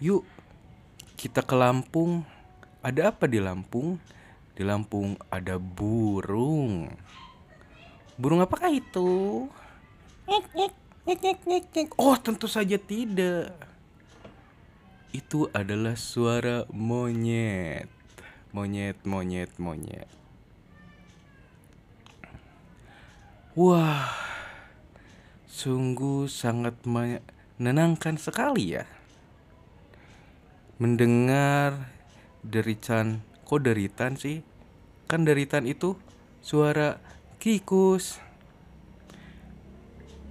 Yuk, kita ke Lampung. Ada apa di Lampung? Di Lampung ada burung. Burung apakah itu? Oh, tentu saja tidak. Itu adalah suara monyet. Monyet, monyet, monyet. Wah, sungguh sangat menenangkan sekali ya mendengar deritan. Kok deritan sih? Kan deritan itu suara kikus.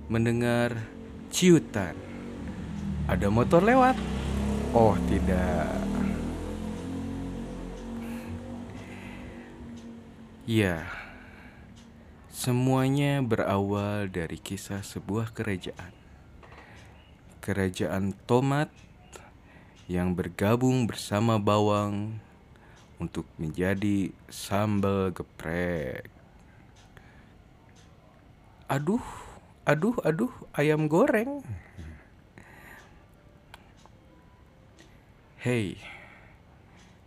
Mendengar ciutan. Ada motor lewat. Oh tidak. Ya semuanya berawal dari kisah sebuah kerajaan. Kerajaan tomat yang bergabung bersama bawang untuk menjadi sambal geprek. Aduh, aduh, aduh, ayam goreng. Hei,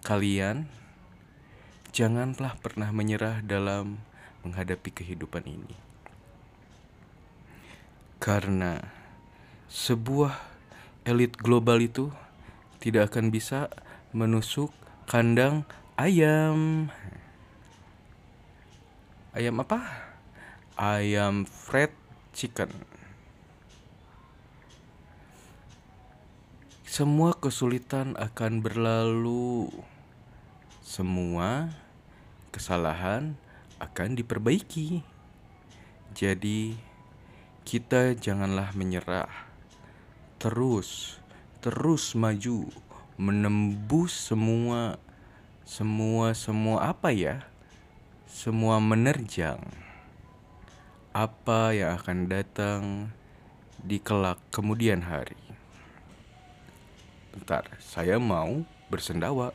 kalian janganlah pernah menyerah dalam menghadapi kehidupan ini. Karena sebuah elit global itu tidak akan bisa menusuk kandang ayam. Ayam apa? Ayam fried chicken. Semua kesulitan akan berlalu. Semua kesalahan akan diperbaiki. Jadi, kita janganlah menyerah. Terus terus maju menembus semua semua semua apa ya? Semua menerjang apa yang akan datang di kelak kemudian hari. Bentar saya mau bersendawa.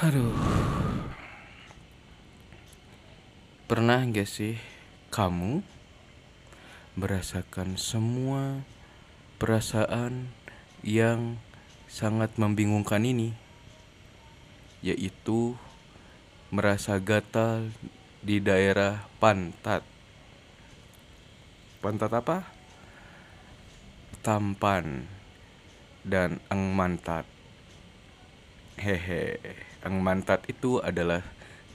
Aduh. Pernah gak sih kamu merasakan semua perasaan yang sangat membingungkan ini, yaitu merasa gatal di daerah pantat. Pantat apa? Tampan dan eng mantat. Hehe, eng mantat itu adalah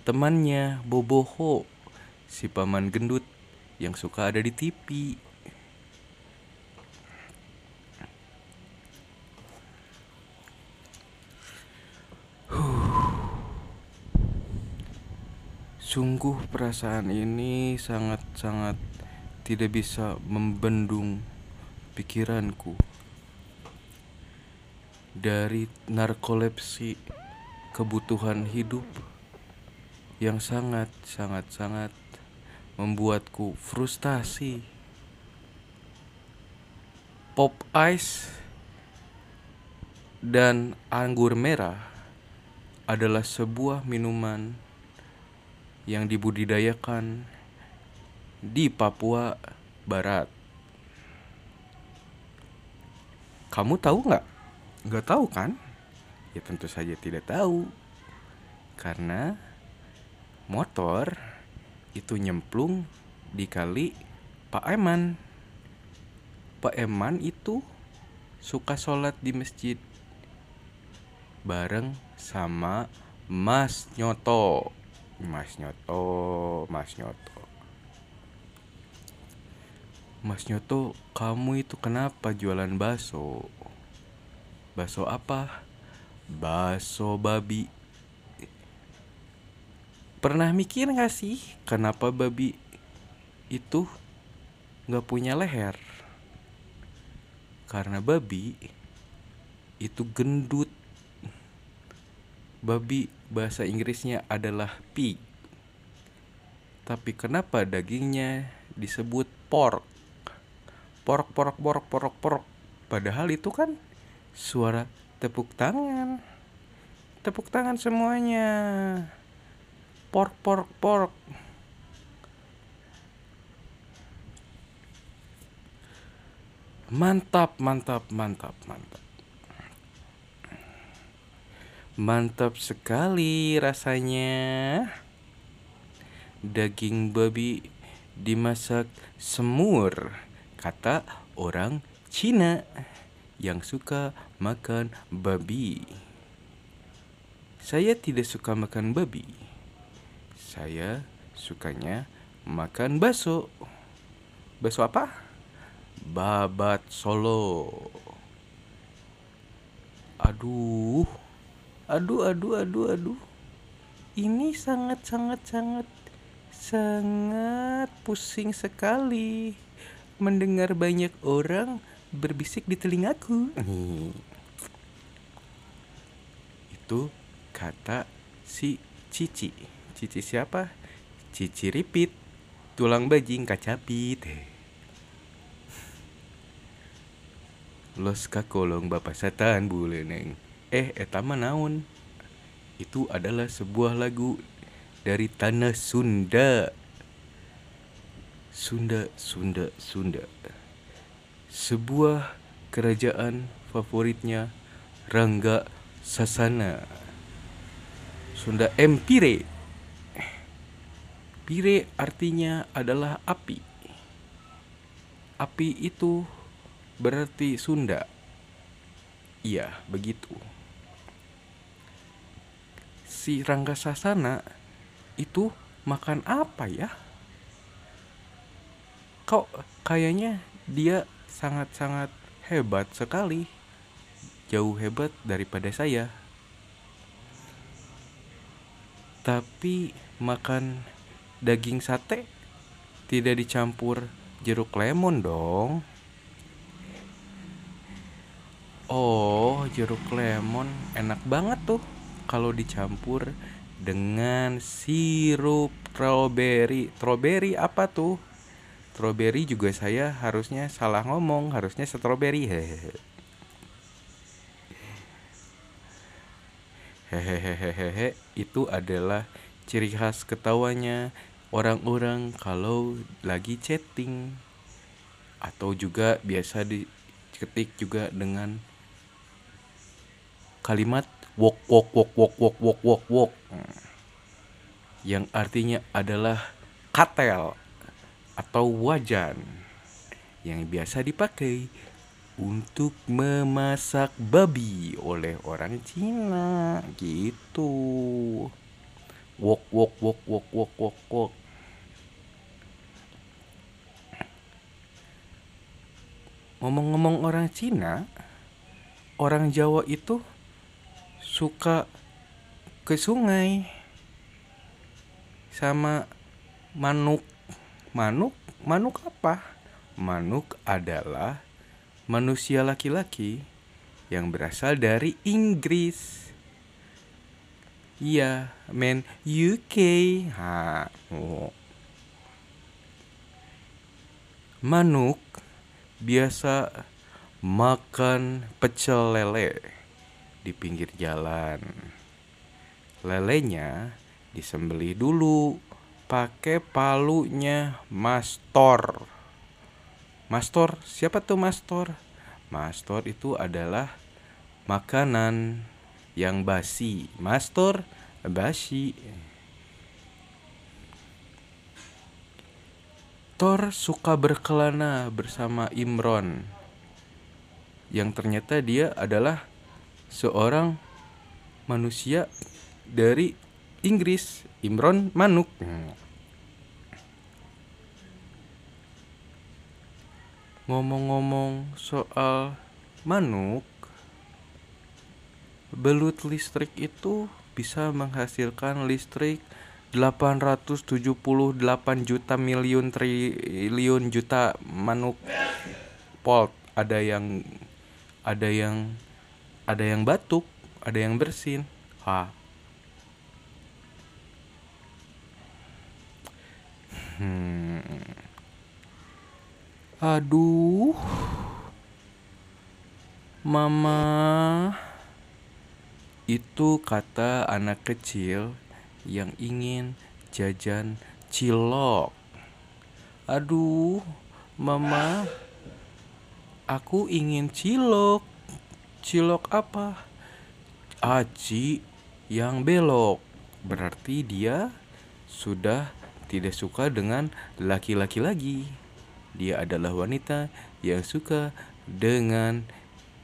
temannya Boboho, si paman gendut yang suka ada di TV. Sungguh perasaan ini sangat-sangat tidak bisa membendung pikiranku dari narkolepsi kebutuhan hidup yang sangat sangat sangat membuatku frustasi. Pop ice dan anggur merah adalah sebuah minuman yang dibudidayakan di Papua Barat. Kamu tahu nggak? Nggak tahu kan? Ya tentu saja tidak tahu. Karena motor itu nyemplung di kali Pak Eman. Pak Eman itu suka sholat di masjid bareng sama Mas Nyoto. Mas Nyoto, Mas Nyoto. Mas Nyoto, kamu itu kenapa jualan bakso? Bakso apa? Bakso babi. Pernah mikir gak sih kenapa babi itu gak punya leher? Karena babi itu gendut. Babi bahasa Inggrisnya adalah pig. Tapi kenapa dagingnya disebut pork? Pork, pork, pork, pork, pork. Padahal itu kan suara tepuk tangan. Tepuk tangan semuanya pork pork pork Mantap, mantap, mantap, mantap. Mantap sekali rasanya. Daging babi dimasak semur, kata orang Cina yang suka makan babi. Saya tidak suka makan babi. Saya sukanya makan bakso. Bakso apa? Babat Solo. Aduh. Aduh, aduh, aduh, aduh. Ini sangat sangat sangat sangat pusing sekali mendengar banyak orang berbisik di telingaku. Itu kata si Cici. Cici siapa? Cici Ripit. Tulang bajing kacapit. Los kakolong bapak setan buleneng. Eh, etama naon? Itu adalah sebuah lagu dari tanah Sunda. Sunda, Sunda, Sunda. Sebuah kerajaan favoritnya Rangga Sasana. Sunda Empire. Pire artinya adalah api. Api itu berarti Sunda. Iya, begitu. Si Rangga Sasana itu makan apa ya? Kok kayaknya dia sangat-sangat hebat sekali. Jauh hebat daripada saya. Tapi makan daging sate tidak dicampur jeruk lemon dong. Oh, jeruk lemon enak banget tuh kalau dicampur dengan sirup strawberry. Strawberry apa tuh? Strawberry juga saya harusnya salah ngomong, harusnya strawberry. Hehehehehe, itu adalah ciri khas ketawanya orang-orang kalau lagi chatting atau juga biasa diketik juga dengan kalimat wok wok wok wok wok wok wok wok yang artinya adalah katel atau wajan yang biasa dipakai untuk memasak babi oleh orang Cina gitu. Wok wok wok wok wok wok wok. Ngomong-ngomong orang Cina, orang Jawa itu suka ke sungai sama manuk. Manuk, manuk apa? Manuk adalah manusia laki-laki yang berasal dari Inggris. Iya, men UK. Ha. Oh. Manuk biasa makan pecel lele di pinggir jalan. Lelenya disembelih dulu pakai palunya mastor. Mastor, siapa tuh mastor? Mastor itu adalah makanan yang basi. Mastor basi. Thor suka berkelana bersama Imron. Yang ternyata dia adalah seorang manusia dari Inggris, Imron Manuk. Ngomong-ngomong soal manuk, belut listrik itu bisa menghasilkan listrik 878 juta miliun triliun juta manuk volt. Ada yang ada yang ada yang batuk, ada yang bersin. Ha. Hmm. Aduh. Mama. Itu kata anak kecil yang ingin jajan cilok. Aduh, Mama. Aku ingin cilok. Cilok apa? Aci yang belok. Berarti dia sudah tidak suka dengan laki-laki lagi. Dia adalah wanita yang suka dengan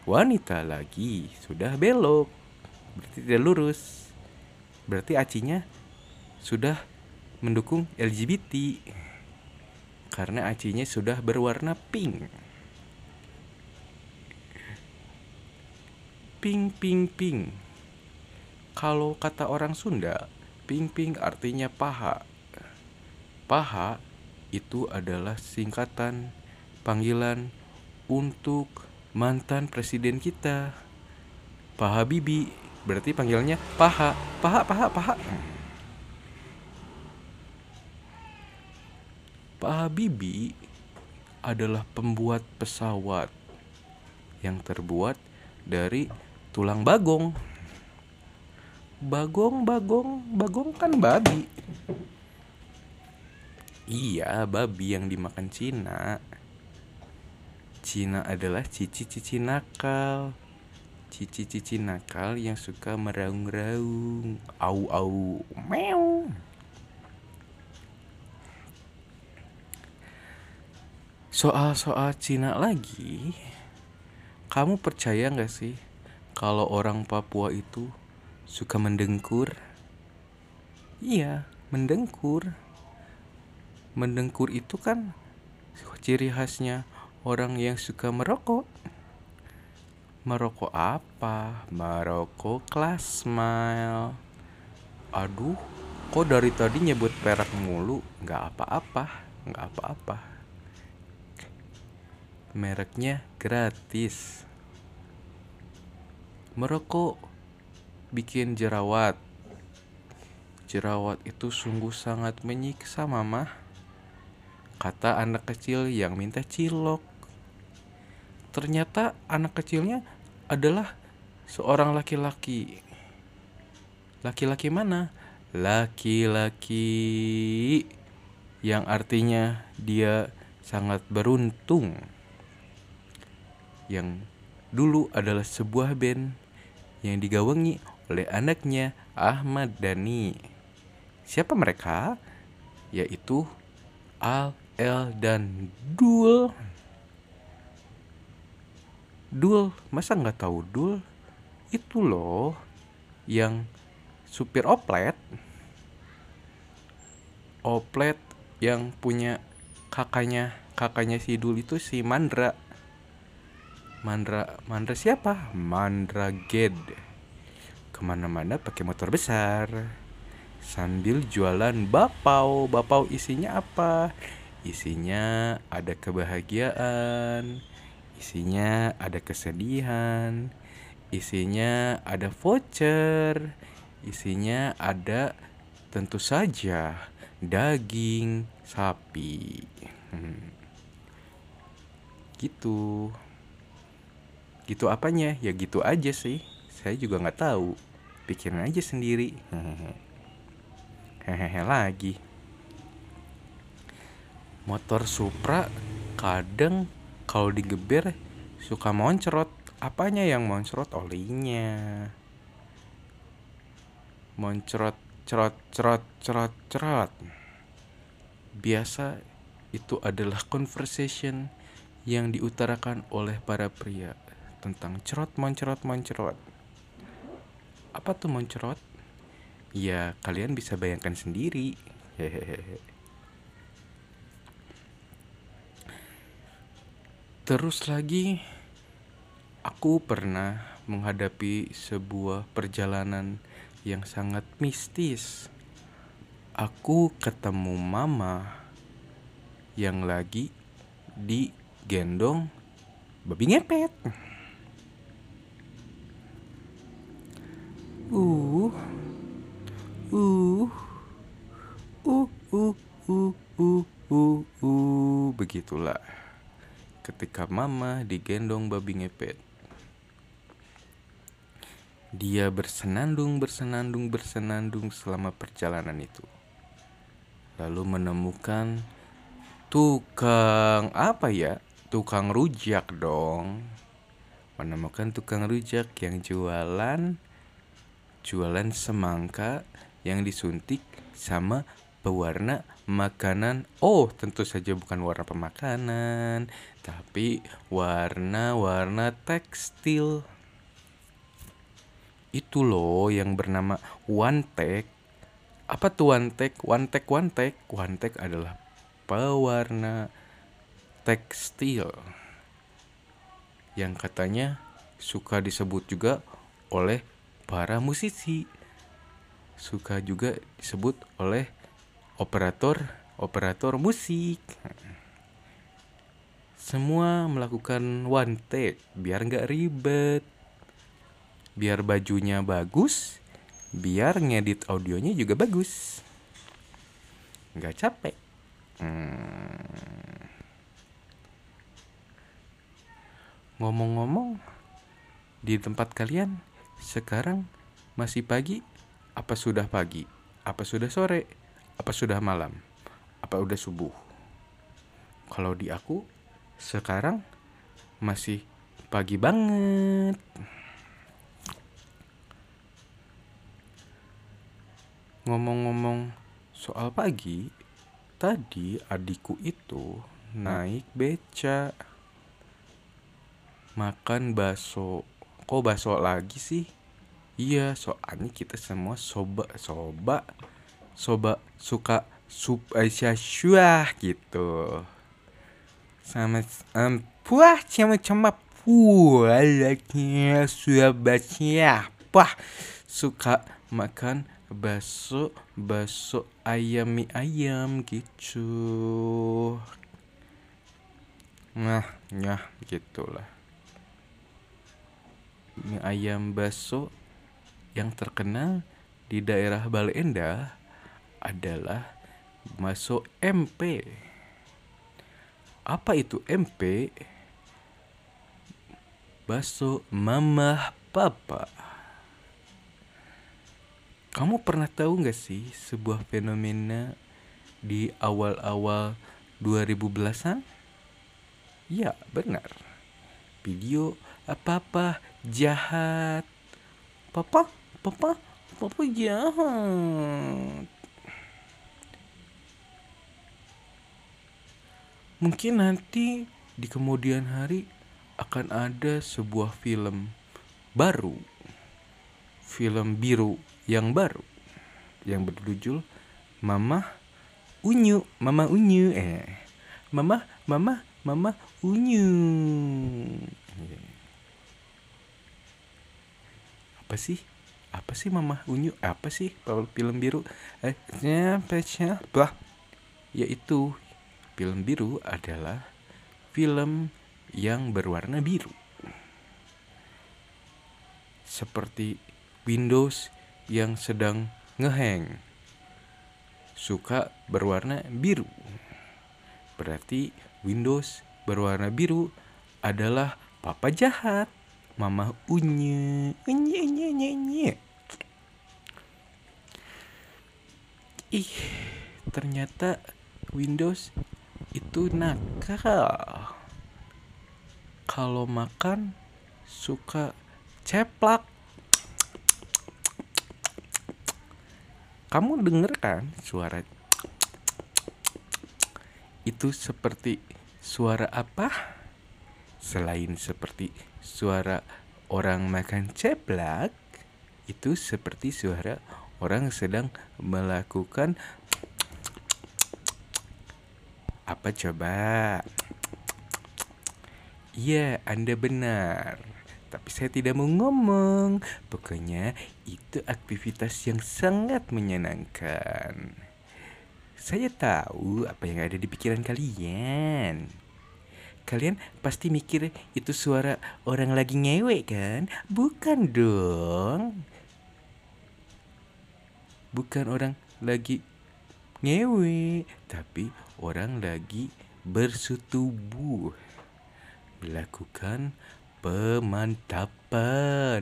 wanita lagi. Sudah belok. Berarti tidak lurus. Berarti acinya sudah mendukung LGBT. Karena acinya sudah berwarna pink. Pink, pink, pink. Kalau kata orang Sunda, pink, pink artinya paha. Paha itu adalah singkatan panggilan untuk mantan presiden kita. Pak Habibie berarti panggilnya paha, paha, paha, paha. Pak Habibie adalah pembuat pesawat yang terbuat dari tulang bagong. Bagong, bagong, bagong kan babi. Iya, babi yang dimakan Cina. Cina adalah cici-cici nakal. Cici-cici nakal yang suka meraung-raung. Au-au. Meow. Soal-soal Cina lagi. Kamu percaya nggak sih kalau orang Papua itu suka mendengkur? Iya, mendengkur. Mendengkur itu kan ciri khasnya orang yang suka merokok. Merokok apa? Merokok kelas smile. Aduh, kok dari tadi nyebut perak mulu? Nggak apa-apa, nggak apa-apa. Mereknya gratis. Merokok bikin jerawat. Jerawat itu sungguh sangat menyiksa, Mama. Kata anak kecil yang minta cilok. Ternyata anak kecilnya adalah seorang laki-laki. Laki-laki mana? Laki-laki yang artinya dia sangat beruntung. Yang dulu adalah sebuah band yang digawangi oleh anaknya Ahmad Dhani. Siapa mereka? Yaitu Al, El, dan Dul. Dul, masa nggak tahu Dul? Itu loh yang supir oplet. Oplet yang punya kakaknya, kakaknya si Dul itu si Mandra. Mandra, Mandra siapa? Mandra Ged. Ke mana-mana pakai motor besar. Sambil jualan bapau. Bapau isinya apa? Isinya ada kebahagiaan. Isinya ada kesedihan. Isinya ada voucher. Isinya ada tentu saja daging sapi. Hmm. Gitu gitu apanya ya gitu aja sih saya juga nggak tahu pikirin aja sendiri hehehe lagi motor Supra kadang kalau digeber suka moncrot. Apanya yang moncrot? Olinya. Moncrot cerot cerot cerot cerot. Biasa itu adalah conversation yang diutarakan oleh para pria tentang cerot moncrot moncrot. Apa tuh moncrot? Ya kalian bisa bayangkan sendiri. Hehehe Terus lagi, aku pernah menghadapi sebuah perjalanan yang sangat mistis. Aku ketemu mama yang lagi digendong babi ngepet. Uh, uh, uh, uh, uh, uh, uh, uh, begitulah ketika mama digendong babi ngepet. Dia bersenandung bersenandung bersenandung selama perjalanan itu. Lalu menemukan tukang apa ya? Tukang rujak dong. Menemukan tukang rujak yang jualan jualan semangka yang disuntik sama pewarna makanan. Oh, tentu saja bukan warna pemakanan, tapi warna-warna tekstil. Itu loh yang bernama one take. Apa tuh one take. One take adalah pewarna tekstil yang katanya suka disebut juga oleh para musisi suka juga disebut oleh operator operator musik. Semua melakukan one take biar nggak ribet. Biar bajunya bagus biar ngedit audionya juga bagus. Nggak capek. Hmm. ngomong-ngomong di tempat kalian sekarang masih pagi? Apa sudah pagi? Apa sudah sore apa sudah malam? Apa udah subuh? Kalau di aku sekarang masih pagi banget. Ngomong-ngomong soal pagi tadi adikku itu naik beca. Makan bakso. Kok bakso lagi sih? Iya soalnya kita semua soba soba soba suka sup Aisyah syuah gitu. Sama um, puah sama sama puah lagi sudah baca puah suka makan bakso bakso ayam mie ayam gitu. Nah ya gitulah. Mie ayam bakso yang terkenal di daerah Bale Endah adalah bakso MP. Apa itu MP? Bakso Mama Papa. Kamu pernah tahu gak sih sebuah fenomena di awal-awal 2010-an? Ya, benar. Video apa-apa jahat. Papa, papa, papa jahat. Mungkin nanti di kemudian hari akan ada sebuah film baru. Film biru yang baru yang berjudul Mama Unyu, Mama Unyu eh. Mama, Mama, Mama Unyu. apa sih apa sih mama unyu apa sih film biru eh bah yaitu film biru adalah film yang berwarna biru. Seperti Windows yang sedang ngeheng. Suka berwarna biru. Berarti Windows berwarna biru adalah papa jahat. Mama unye, unye, unye, unye, unye. Ih, ternyata Windows itu nakal. Kalau makan suka ceplak. Kamu denger kan suara itu seperti suara apa? Selain seperti suara orang makan ceplak itu seperti suara orang sedang melakukan apa coba? Iya, Anda benar. Tapi saya tidak mau ngomong. Pokoknya itu aktivitas yang sangat menyenangkan. Saya tahu apa yang ada di pikiran kalian. Kalian pasti mikir itu suara orang lagi ngewe kan? Bukan dong. Bukan orang lagi ngewe, tapi orang lagi bersetubuh. Melakukan pemantapan.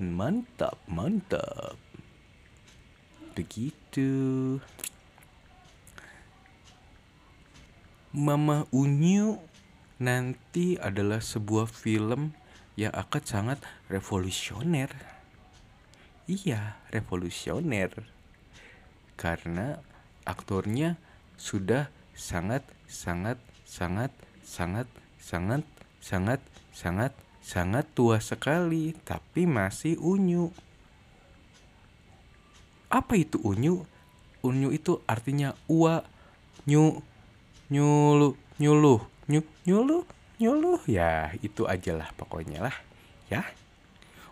Mantap, mantap. Begitu. Mama Unyu nanti adalah sebuah film yang akan sangat revolusioner. Iya, revolusioner. Karena aktornya sudah sangat sangat sangat sangat sangat sangat sangat sangat tua sekali tapi masih unyu. Apa itu unyu? Unyu itu artinya ua, nyu, nyulu, nyuluh, nyu, nyuluh, nyuluh. Ya, itu aja lah pokoknya lah. Ya.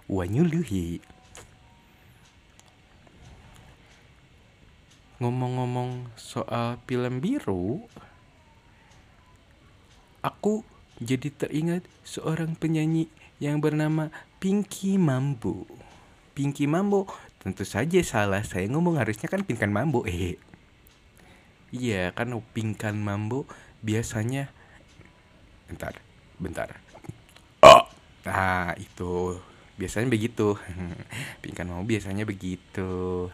Ua nyuluhi. Ngomong-ngomong soal film biru, aku jadi teringat seorang penyanyi yang bernama Pinky Mambo. Pinky Mambo tentu saja salah saya ngomong harusnya kan Pinkan Mambo eh. Iya kan Pinkan Mambo biasanya bentar bentar. Oh, nah itu biasanya begitu. Pinkan Mambo biasanya begitu.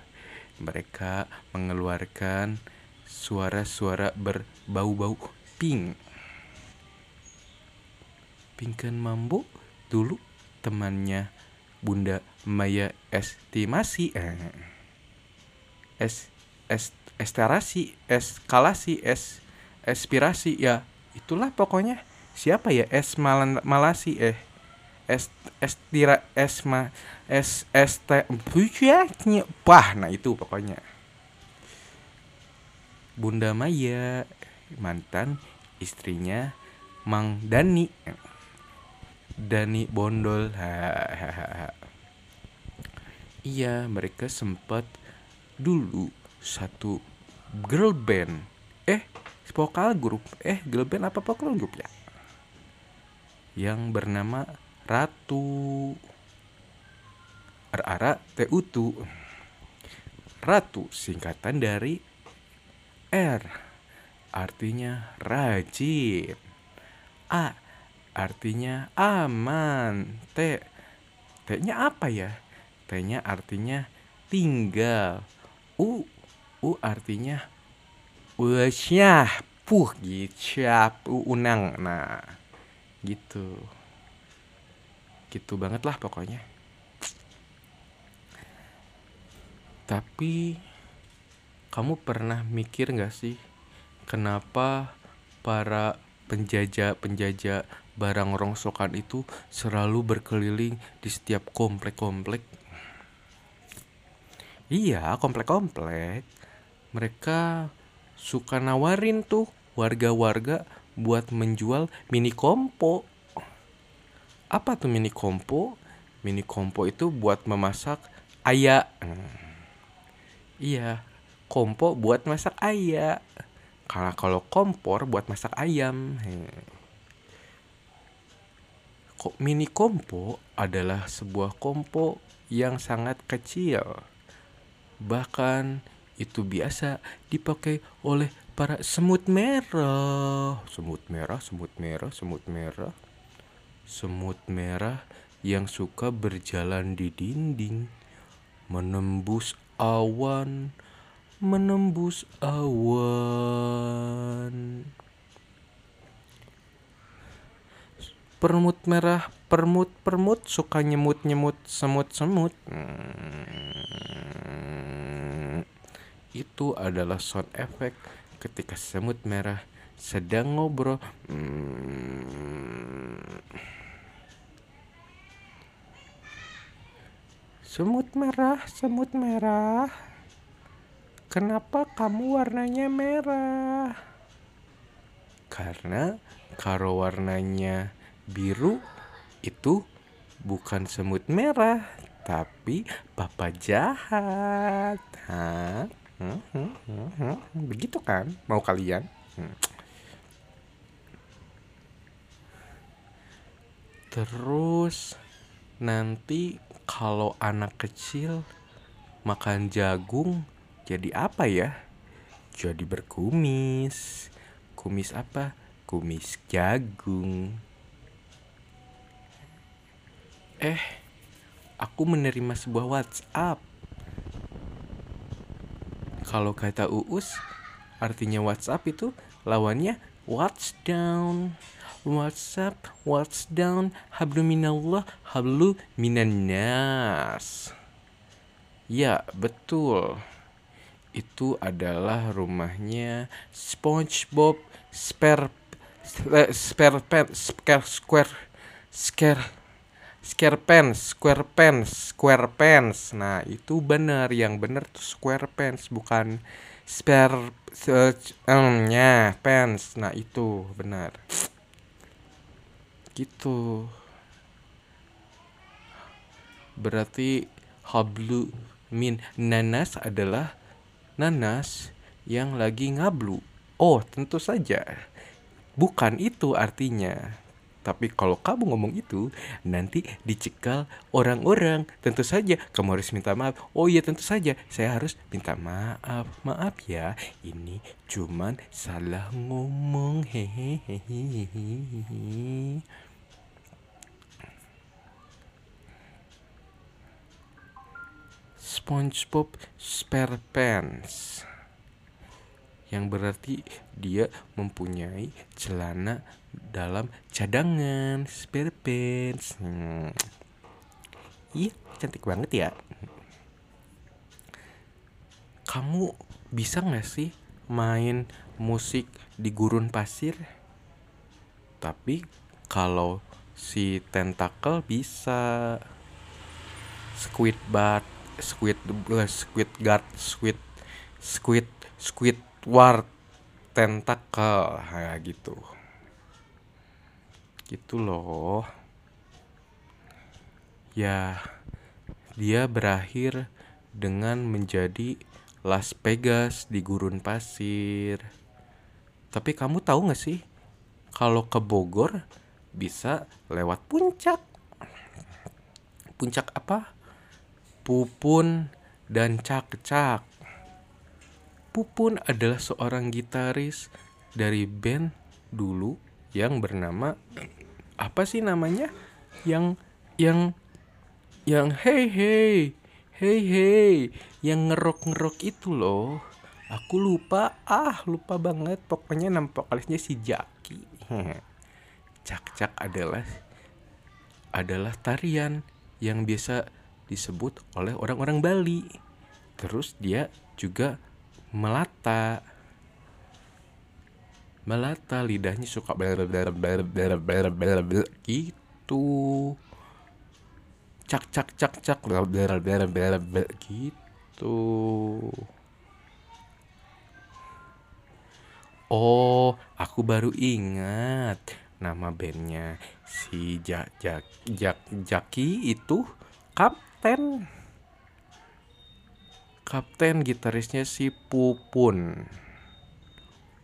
Mereka mengeluarkan suara-suara berbau-bau pink. Pinkan Mambo dulu temannya Bunda Maya estimasi eh, es es estarasi eskalasi es aspirasi ya itulah pokoknya. Siapa ya? Es malan malasi eh es estira esma es este wah nah itu pokoknya. Bunda Maya mantan istrinya Mang Dani. Dani Bondol. Iya mereka sempat dulu satu girl band. Eh vokal grup. Eh girl band apa vokal grup ya? Yang bernama Ratu. Rara Tutu Ratu singkatan dari R. Artinya rajin. A. Artinya aman. T. T-nya apa ya? T-nya artinya tinggal. U. U artinya usyah puh gitu unang nah gitu gitu banget lah pokoknya tapi kamu pernah mikir gak sih kenapa para penjajah-penjajah barang rongsokan itu selalu berkeliling di setiap komplek-komplek. Iya, komplek-komplek. Mereka suka nawarin tuh warga-warga buat menjual mini kompo. Apa tuh mini kompo? Mini kompo itu buat memasak ayam. Iya, kompo buat masak ayam. Karena kalau kompor buat masak ayam. Kok mini kompo adalah sebuah kompo yang sangat kecil. Bahkan itu biasa dipakai oleh para semut merah. Semut merah, semut merah, semut merah. Semut merah yang suka berjalan di dinding, menembus awan, menembus awan. Permut merah, permut permut suka nyemut nyemut semut semut. Hmm, itu adalah sound effect ketika semut merah sedang ngobrol. Hmm, semut merah, semut merah. Kenapa kamu warnanya merah? Karena kalau warnanya biru itu bukan semut merah, tapi papa jahat. Hah? Hmm, hmm, hmm. Begitu kan? Mau kalian? Terus nanti kalau anak kecil makan jagung jadi apa ya? Jadi berkumis. Kumis apa? Kumis jagung. Eh, aku menerima sebuah WhatsApp. Kalau kata Uus, artinya WhatsApp itu lawannya watch down. What's up, what's down, hablu minallah, hablu minannas. Ya, betul. Itu adalah rumahnya SpongeBob Spare Spare Pen Square Square Square Square Pants, Square Pants, Square Pants. Nah, itu benar. Yang benar tuh Square Pants, bukan spare nya pants. Nah, itu benar. Gitu. Berarti hablu min nanas adalah nanas yang lagi ngablu. Oh, tentu saja. Bukan itu artinya. Tapi kalau kamu ngomong itu, nanti dicekal orang-orang. Tentu saja kamu harus minta maaf. Oh iya tentu saja, saya harus minta maaf. Maaf ya, ini cuman salah ngomong. Hehehe. SpongeBob SquarePants. Yang berarti dia mempunyai celana dalam cadangan spare pants. Hmm. iya cantik banget ya. Kamu bisa nggak sih main musik di gurun pasir? Tapi kalau si tentakel bisa. Squid bat squid uh, squid guard squid squid squid War tentakel kayak gitu. Gitu loh. Ya dia berakhir dengan menjadi Las Vegas di gurun pasir. Tapi kamu tahu gak sih kalau ke Bogor bisa lewat puncak. Puncak apa Pupun dan Cak-Cak Pupun adalah seorang gitaris dari band dulu yang bernama apa sih namanya? Yang yang yang hey hey hey hey yang ngerok ngerok itu loh. Aku lupa ah lupa banget pokoknya nama vokalisnya si Jaki. Cak-cak adalah adalah tarian yang biasa disebut oleh orang-orang Bali. Terus dia juga melata melata lidahnya suka gitu cak cak cak cak gitu oh aku baru ingat nama bandnya si Jak Jak Jak Jaki itu kapten kapten gitarisnya si Pupun.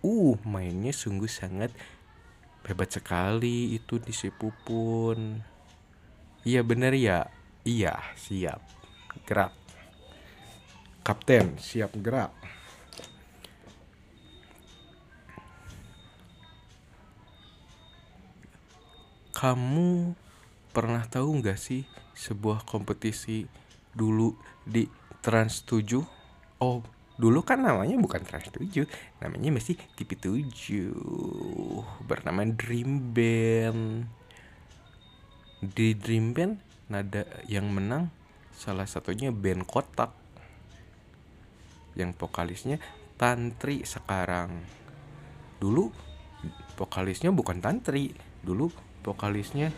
Uh, mainnya sungguh sangat hebat sekali itu di si Pupun. Iya bener ya? Iya, siap. Gerak. Kapten, siap gerak. Kamu pernah tahu nggak sih sebuah kompetisi dulu di Trans 7 oh dulu kan namanya bukan Trans 7 namanya masih TV 7 bernama Dream Band. Di Dream Band nada yang menang salah satunya band kotak. Yang vokalisnya Tantri sekarang. Dulu vokalisnya bukan Tantri dulu vokalisnya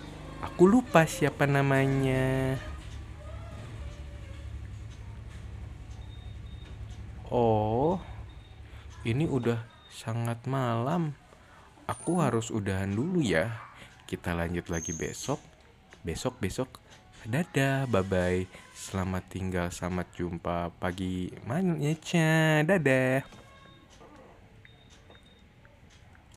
aku lupa siapa namanya Oh, ini udah sangat malam. Aku harus udahan dulu ya. Kita lanjut lagi besok. Besok besok. Dadah, bye bye. Selamat tinggal, selamat jumpa pagi. Mana Dadah.